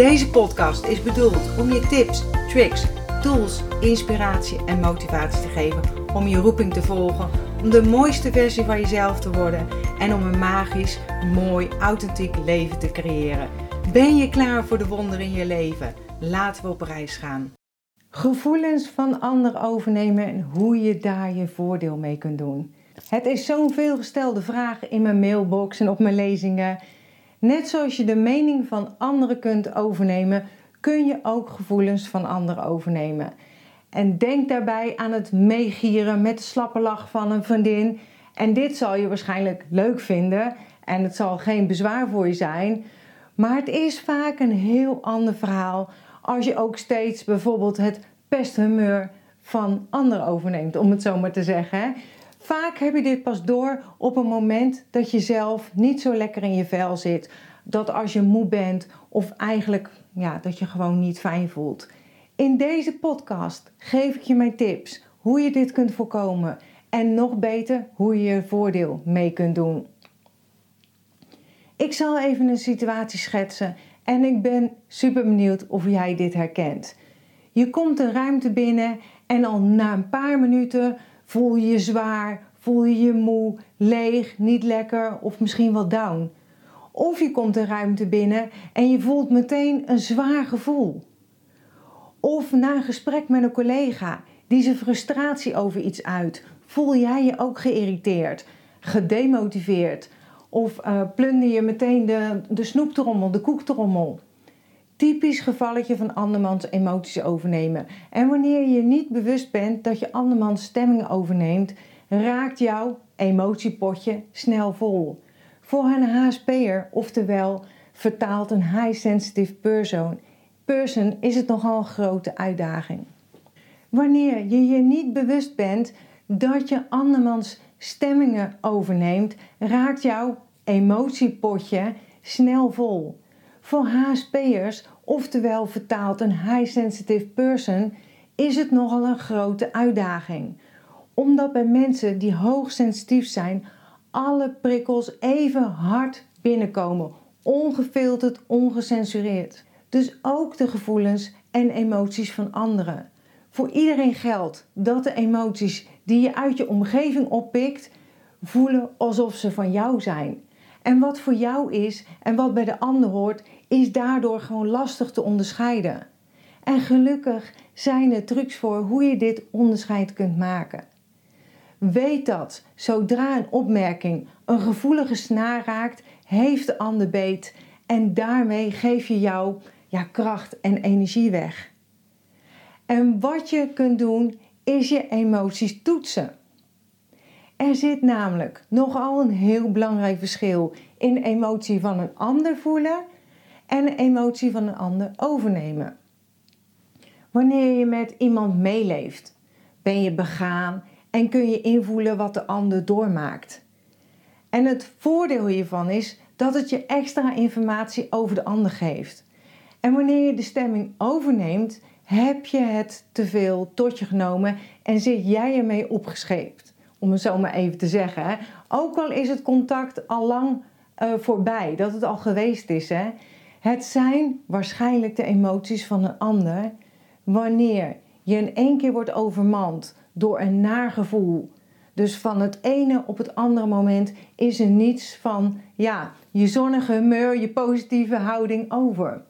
Deze podcast is bedoeld om je tips, tricks, tools, inspiratie en motivatie te geven om je roeping te volgen, om de mooiste versie van jezelf te worden en om een magisch, mooi, authentiek leven te creëren. Ben je klaar voor de wonderen in je leven? Laten we op reis gaan. Gevoelens van anderen overnemen en hoe je daar je voordeel mee kunt doen. Het is zo'n veelgestelde vraag in mijn mailbox en op mijn lezingen. Net zoals je de mening van anderen kunt overnemen, kun je ook gevoelens van anderen overnemen. En denk daarbij aan het meegieren met de slappe lach van een vriendin. En dit zal je waarschijnlijk leuk vinden en het zal geen bezwaar voor je zijn. Maar het is vaak een heel ander verhaal als je ook steeds bijvoorbeeld het pesthumeur van anderen overneemt, om het zo maar te zeggen. Vaak heb je dit pas door op een moment dat je zelf niet zo lekker in je vel zit. Dat als je moe bent of eigenlijk ja, dat je gewoon niet fijn voelt. In deze podcast geef ik je mijn tips hoe je dit kunt voorkomen en nog beter hoe je je voordeel mee kunt doen. Ik zal even een situatie schetsen en ik ben super benieuwd of jij dit herkent. Je komt een ruimte binnen en al na een paar minuten voel je je zwaar, voel je je moe, leeg, niet lekker of misschien wel down. Of je komt een ruimte binnen en je voelt meteen een zwaar gevoel. Of na een gesprek met een collega die zijn frustratie over iets uit, voel jij je ook geïrriteerd, gedemotiveerd of uh, plunder je meteen de, de snoeptrommel, de koektrommel. Typisch gevalletje van andermans emoties overnemen. En wanneer je niet bewust bent dat je andermans stemmingen overneemt, raakt jouw emotiepotje snel vol. Voor een HSP'er, oftewel vertaald een high sensitive person, person, is het nogal een grote uitdaging. Wanneer je je niet bewust bent dat je andermans stemmingen overneemt, raakt jouw emotiepotje snel vol. Voor HSP'ers, oftewel vertaald een high sensitive person, is het nogal een grote uitdaging. Omdat bij mensen die hoogsensitief zijn, alle prikkels even hard binnenkomen, ongefilterd, ongecensureerd. Dus ook de gevoelens en emoties van anderen. Voor iedereen geldt dat de emoties die je uit je omgeving oppikt, voelen alsof ze van jou zijn. En wat voor jou is en wat bij de ander hoort, is daardoor gewoon lastig te onderscheiden. En gelukkig zijn er trucs voor hoe je dit onderscheid kunt maken. Weet dat zodra een opmerking een gevoelige snaar raakt, heeft de ander beet en daarmee geef je jou ja, kracht en energie weg. En wat je kunt doen is je emoties toetsen. Er zit namelijk nogal een heel belangrijk verschil in emotie van een ander voelen en de emotie van een ander overnemen. Wanneer je met iemand meeleeft, ben je begaan en kun je invoelen wat de ander doormaakt. En het voordeel hiervan is dat het je extra informatie over de ander geeft. En wanneer je de stemming overneemt, heb je het te veel tot je genomen en zit jij ermee opgescheept. Om het zo maar even te zeggen. Ook al is het contact al lang uh, voorbij, dat het al geweest is. Hè? Het zijn waarschijnlijk de emoties van een ander wanneer je in één keer wordt overmand door een naar gevoel. Dus van het ene op het andere moment is er niets van ja, je zonnige humeur, je positieve houding over.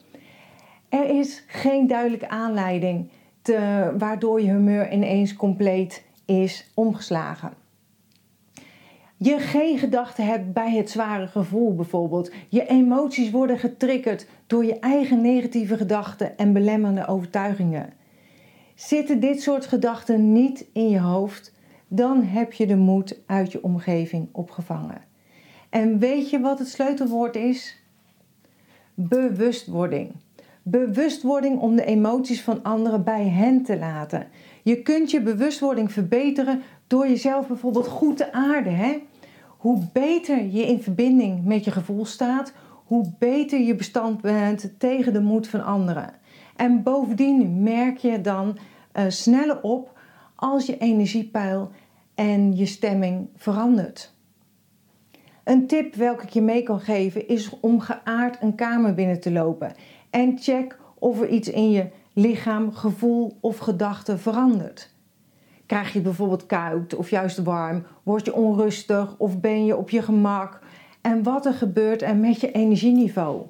Er is geen duidelijke aanleiding te, waardoor je humeur ineens compleet is omgeslagen. Je geen gedachten hebt bij het zware gevoel bijvoorbeeld. Je emoties worden getriggerd door je eigen negatieve gedachten en belemmerende overtuigingen. Zitten dit soort gedachten niet in je hoofd, dan heb je de moed uit je omgeving opgevangen. En weet je wat het sleutelwoord is? Bewustwording. bewustwording om de emoties van anderen bij hen te laten. Je kunt je bewustwording verbeteren door jezelf bijvoorbeeld goed te aarden. Hè? Hoe beter je in verbinding met je gevoel staat, hoe beter je bestand bent tegen de moed van anderen. En bovendien merk je dan uh, sneller op als je energiepeil en je stemming verandert. Een tip welke ik je mee kan geven is om geaard een kamer binnen te lopen en check of er iets in je lichaam, gevoel of gedachten verandert. Krijg je bijvoorbeeld koud of juist warm? Word je onrustig of ben je op je gemak? En wat er gebeurt er met je energieniveau?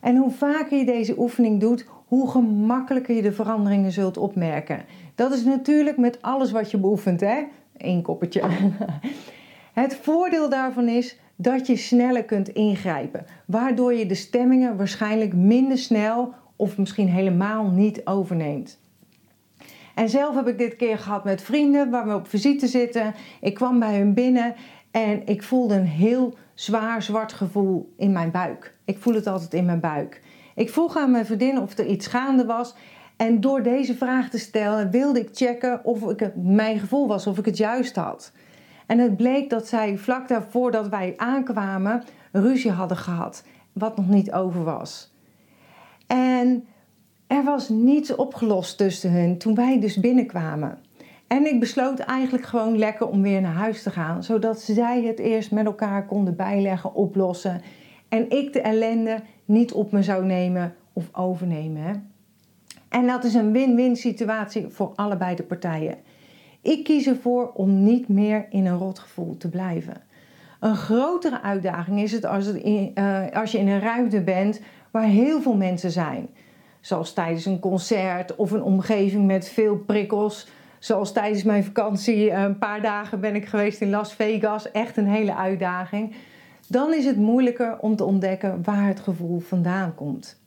En hoe vaker je deze oefening doet, hoe gemakkelijker je de veranderingen zult opmerken. Dat is natuurlijk met alles wat je beoefent, hè? Eén koppertje. Het voordeel daarvan is dat je sneller kunt ingrijpen, waardoor je de stemmingen waarschijnlijk minder snel of misschien helemaal niet overneemt. En zelf heb ik dit keer gehad met vrienden waar we op visite zitten. Ik kwam bij hun binnen en ik voelde een heel zwaar zwart gevoel in mijn buik. Ik voel het altijd in mijn buik. Ik vroeg aan mijn vriendin of er iets gaande was. En door deze vraag te stellen wilde ik checken of ik het mijn gevoel was, of ik het juist had. En het bleek dat zij vlak daarvoor dat wij aankwamen ruzie hadden gehad, wat nog niet over was. En er was niets opgelost tussen hen toen wij dus binnenkwamen. En ik besloot eigenlijk gewoon lekker om weer naar huis te gaan, zodat zij het eerst met elkaar konden bijleggen, oplossen. En ik de ellende niet op me zou nemen of overnemen. Hè? En dat is een win-win situatie voor allebei de partijen. Ik kies ervoor om niet meer in een rotgevoel te blijven. Een grotere uitdaging is het als, uh, als je in een ruimte bent waar heel veel mensen zijn. Zoals tijdens een concert of een omgeving met veel prikkels. Zoals tijdens mijn vakantie, eh, een paar dagen ben ik geweest in Las Vegas. Echt een hele uitdaging. Dan is het moeilijker om te ontdekken waar het gevoel vandaan komt.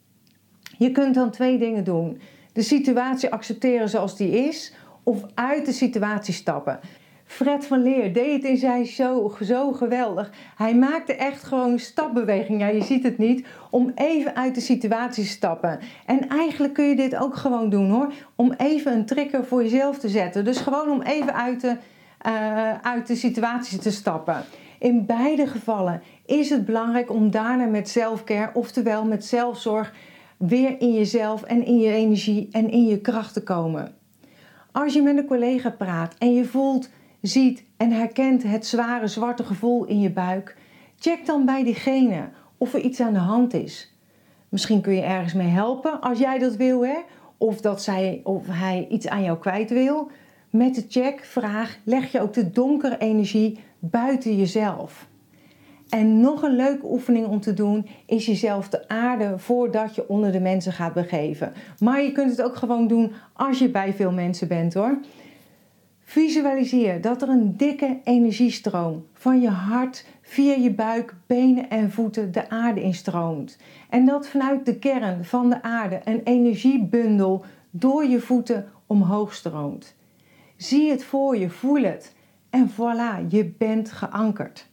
Je kunt dan twee dingen doen. De situatie accepteren zoals die is of uit de situatie stappen. Fred van Leer deed het in zijn show zo geweldig. Hij maakte echt gewoon stapbeweging. Ja, je ziet het niet. Om even uit de situatie te stappen. En eigenlijk kun je dit ook gewoon doen hoor. Om even een trigger voor jezelf te zetten. Dus gewoon om even uit de, uh, uit de situatie te stappen. In beide gevallen is het belangrijk om daarna met zelfcare, oftewel met zelfzorg, weer in jezelf en in je energie en in je kracht te komen. Als je met een collega praat en je voelt, ziet en herkent het zware zwarte gevoel in je buik, check dan bij diegene of er iets aan de hand is. Misschien kun je ergens mee helpen als jij dat wil, hè? of dat zij of hij iets aan jou kwijt wil. Met de check vraag leg je ook de donkere energie buiten jezelf. En nog een leuke oefening om te doen is jezelf te aarden voordat je onder de mensen gaat begeven. Maar je kunt het ook gewoon doen als je bij veel mensen bent hoor. Visualiseer dat er een dikke energiestroom van je hart via je buik, benen en voeten de aarde instroomt. En dat vanuit de kern van de aarde een energiebundel door je voeten omhoog stroomt. Zie het voor je, voel het. En voilà, je bent geankerd.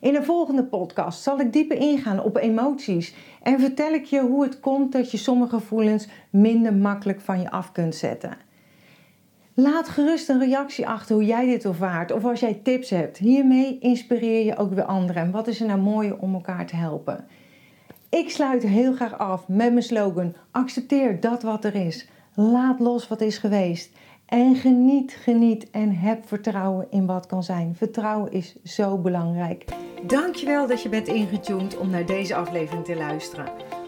In de volgende podcast zal ik dieper ingaan op emoties en vertel ik je hoe het komt dat je sommige gevoelens minder makkelijk van je af kunt zetten. Laat gerust een reactie achter hoe jij dit ervaart of als jij tips hebt. Hiermee inspireer je ook weer anderen. En wat is er nou mooi om elkaar te helpen? Ik sluit heel graag af met mijn slogan: accepteer dat wat er is. Laat los wat is geweest. En geniet, geniet en heb vertrouwen in wat kan zijn. Vertrouwen is zo belangrijk. Dankjewel dat je bent ingetuned om naar deze aflevering te luisteren.